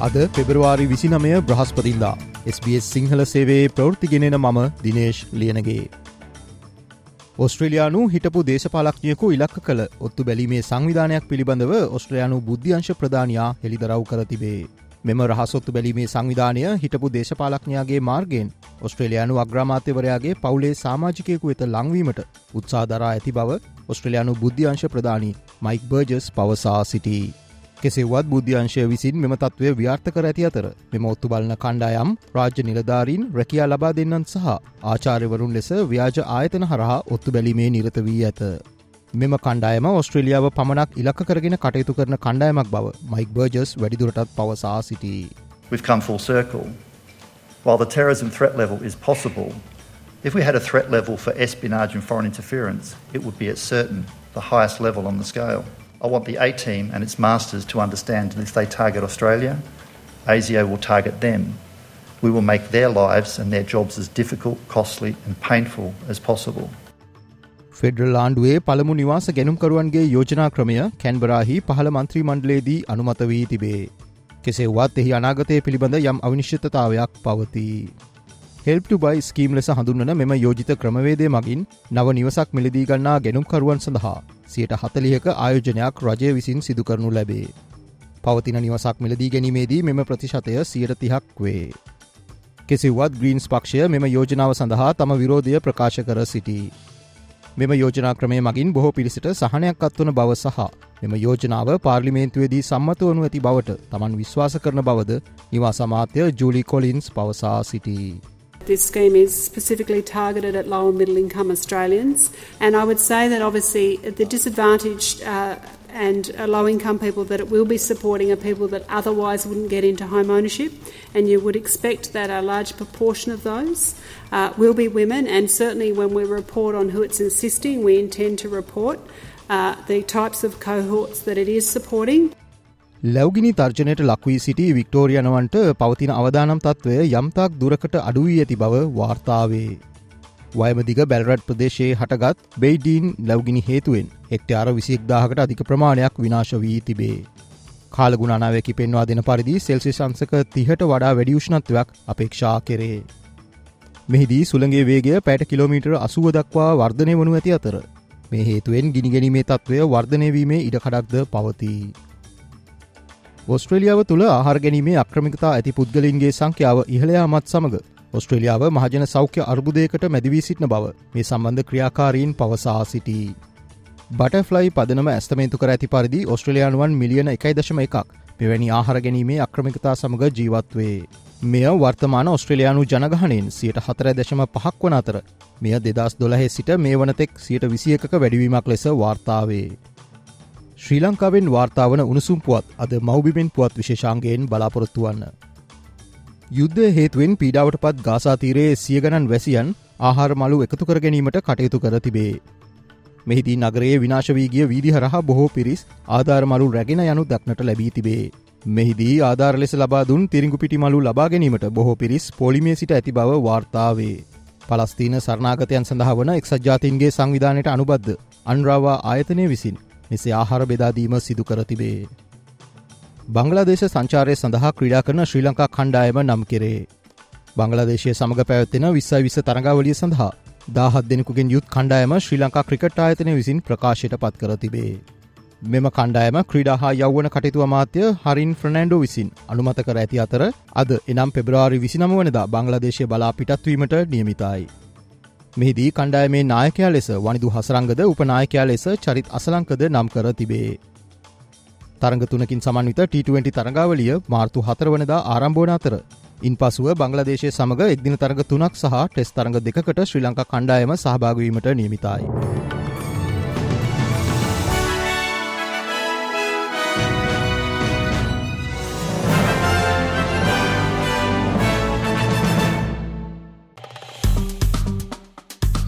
අද පෙබරවාරි විසිනමය බ්‍රහස්පතින්දා SBS සිංහල සේවේ ප්‍රවෘතිගෙනෙන මම දිනේශ් ලියනගේ. ඔස්ට්‍රලයානු හිටපු දේශපාලක්ඥයකු ඉලක්ක කළ ඔත්තු බැලීමේ සංවිධානයක් පිළිබඳව ඔස්ට්‍රලයානු බුද්ධංශ ප්‍රධානයා හෙළිදරව් කර තිබේ. මෙම රහසොත්තු බැලීමේ සංවිධානය හිටපු දේශපාලක්ඥයාගේ මාර්ගෙන් ඔස්ට්‍රලයානු අග්‍රමාත්‍යවරයාගේ පවුලේ සාමාජිකයකු වෙත ලංවීමට උත්සාධරා ඇති බව ඔස්ට්‍රලයානු බුද්ධංශ ප්‍රධානී මයික් බර්ජස් පවසා සිටී. කෙසෙවත් බුද්ධ්‍යංශය විසින් මෙම තත්ත්වය ව්‍යාර්ථ කර ඇති අතර මෙම ඔත්තු බලන කණ්ඩායම් රාජ්‍ය නිලධාරීන් රැකයා ලබා දෙන්නන් සහ ආචාර්යවරුන් ලෙස ව්‍යාජ ආයතන හරහා ඔත්තු බැලීමේ නිරත වී ඇත. මෙම කණ්ඩායම ඔස්ට්‍රලියාව පමණක් ඉලක්ක කරගෙන කටයුතු කරන කණ්ඩායමක් බව මයික් බර්ජස් වැඩිදුරටත් පවසා සිටී. We've come full circle. While the terrorism threat level is possible, if we had a threat level for espionage and foreign interference, it would be at certain the highest level on the scale. I want the A team and its masters to understand that if they target Australia, ASIO will target them. We will make their lives and their jobs as difficult, costly, and painful as possible. Federal ආණ්ඩුවේ පළමු නිවාස ගැනුම්කරුවන්ගේ යෝජනා ක්‍රමය කැන්බරාහි පහළ මන්ත්‍රී මණ්ඩලේදී අනුමත වී තිබේ. කෙසේවත් එහි අනාගතය පිළිබඳ යම් අවිනිශ්චිතතාවයක් පවතිී. හෙල්ප්ටු බයි ස්කීම් ලෙස හඳුන්නන මෙම යෝජිත ක්‍රමවේදය මගින් නව නිවසක් මිලදී ගන්නා ගැනුම්කරුවන් සඳහා සියට හතලියක ආයෝජනයක් රජය විසින් සිදු කරනු ලැබේ. පවතින නිවසක් මිලදී ගැනීමේදී මෙම ප්‍රතිශතය සියට තිහක් වේ. කෙසිවත් ග්‍රීන්ස් පක්ෂය මෙම යෝජනාව සඳහා තම විරෝධය ප්‍රකාශ කර සිටී. මෙම යෝජනා ක්‍රමය මගින් බොහෝ පිරිසිට සහනයක් අත්වන බව සහ මෙම යෝජනාව පාර්ලිමේන්තුවේදී සම්මත වනු ඇති බවට තමන් විශ්වාස කරන බවද නිවා සමාත්‍ය ජූලි කොලින්ස් පවසා සිටී. This scheme is specifically targeted at low and middle income Australians, and I would say that obviously the disadvantaged uh, and low income people that it will be supporting are people that otherwise wouldn't get into home ownership, and you would expect that a large proportion of those uh, will be women. And certainly, when we report on who it's assisting, we intend to report uh, the types of cohorts that it is supporting. ලැවගිනි තර්ජනයට ලක්වී සිටි වික්ටෝරියනවන්ට පවතින අවදානම් තත්ත්වය යම්තාක් දුරකට අඩුවී ඇති බව වාර්තාවේ. වයමදිග බැල්රඩ් ප්‍රදේශයේ හටගත් බෙයිඩීන් ලැවගිනි හේතුවෙන් හෙක්ටයාර විසිෙක්දාහකට අධික ප්‍රමාණයක් විනාශ වී තිබේ. කාලගුණනාවකි පෙන්වා දෙන පරිදි සෙල්සි සංසක තිහට වඩා වැඩියෂ්ණත්වයක් අපේක්ෂා කෙරේ. මෙහිදී සුළගේ වේගය පැට කිලෝමීටර් අසුව දක්වා වර්ධනය වනු ඇති අතර. මේ හේතුවෙන් ගිනිගැනීමේ තත්ත්වය වර්ධනයවීමේ ඉඩකඩක්ද පවතිී. ඔස්ට්‍රලියාව තුළ ආහාර ගැනීමේ අක්‍රමිකතා ඇති පුද්ගලින්ගේ සංඛ්‍යාව ඉහළයාමත් සමඟ ඔස්ට්‍රලියාව මහජන සෞඛ්‍ය අර්බුදයකට මැදිවී සිටින බව මේ සම්බන්ධ ක්‍රියාකාරීන් පවසා සිටී. බටෆ්ලයි පදනම ඇස්තමේතු කර ඇති පරිදි ඔස්ට්‍රලයානුවන් මිලියන එකයි දශම එකක් මෙවැනි ආහාර ගැනීමේ අක්‍රමිකතා සමඟ ජීවත්වේ. මෙය වර්තමාන ඔස්ට්‍රලයානු ජනගහනෙන් සියට හතර දැශම පහක් වන අතර මෙය දෙදස් දොළහෙ සිට මේ වනතෙක් සියට විසියක වැඩිවීමක් ලෙස වාර්තාවේ. ශ්‍රී ලංකාවෙන් වාර්තාාවන උණුසුම් පුවත් අද මෞබිමෙන් පුවත් විශේෂාන්ගයෙන් බලාපොරොත්තු වන්න. යුද්ධ හේතුවෙන් පීඩාවට පත් ගාසාතීරයේ සියගණන් වැසියන් ආහාර මලු එකතු කර ගැනීමට කටයුතු කර තිබේ. මෙහිදී නගරයේ විනාශවීගිය වීදි හරහා බොහෝ පිරිස් ආධාරමලු රැගෙන යනු දක්නට ලැබී තිබේ. මෙහිදී ආධාර ලෙස ලබා දුන් තිරිංගු පිටි මලු ලබා ගැනීමට බොහෝ පිරිස් පොලිමේ සිට ඇති බව වාර්තාවේ. පලස්තිීන සරනාගතයන් සඳහා වන එක්සජාතින්ගේ සංවිධානයට අනුබද්ධ අන්රාවා ආයතනය විසින් මෙසේ ආහාර බෙදාදීම සිදු කර තිබේ. බංගලාදේශ සංචාරය සඳහා ක්‍රීඩා කරන ශ්‍රී ලංකා කණ්ඩායම නම් කෙරේ. බංගලාදේශය සමඟ පැවත්වෙන විස්සයි විස තරඟාවලිය සඳහා දාහත් දෙනෙකුගෙන් යුත් කණ්ඩායම ශ්‍රී ලංකා ක්‍රිකට් ආයතනය විසින් ප්‍රකාශයට පත් කර තිබේ. මෙම කණ්ඩායම ක්‍රීඩා හා යව්වන කටයුතු අමාත්‍ය හරින් ෆ්‍රනෑන්ඩෝ විසින් අනුමත කර ඇති අතර අද එනම් පෙබ්‍රවාරි විසිනම වනදා බංගලාදේශය බලා පිටත්වීමට නියමිතයි. මෙහිදී කණ්ඩායමේ නායකයා ලෙස වනිදු හසරංගද උපනායකයා ලෙස චරිත් අසලංකද නම් කර තිබේ. තරග තුනකින් සමන්විත T20 තරගාවලිය මාර්තු හතර වනදා ආරම්භෝන අතර. ඉන් පසුව බංගලදේශය සමඟ එක්දින තරග තුනක් සහ ටෙස් තරග දෙකට ශ්‍රී ලංකා කණ්ඩායම සහභාගවීමට නියමිතයි.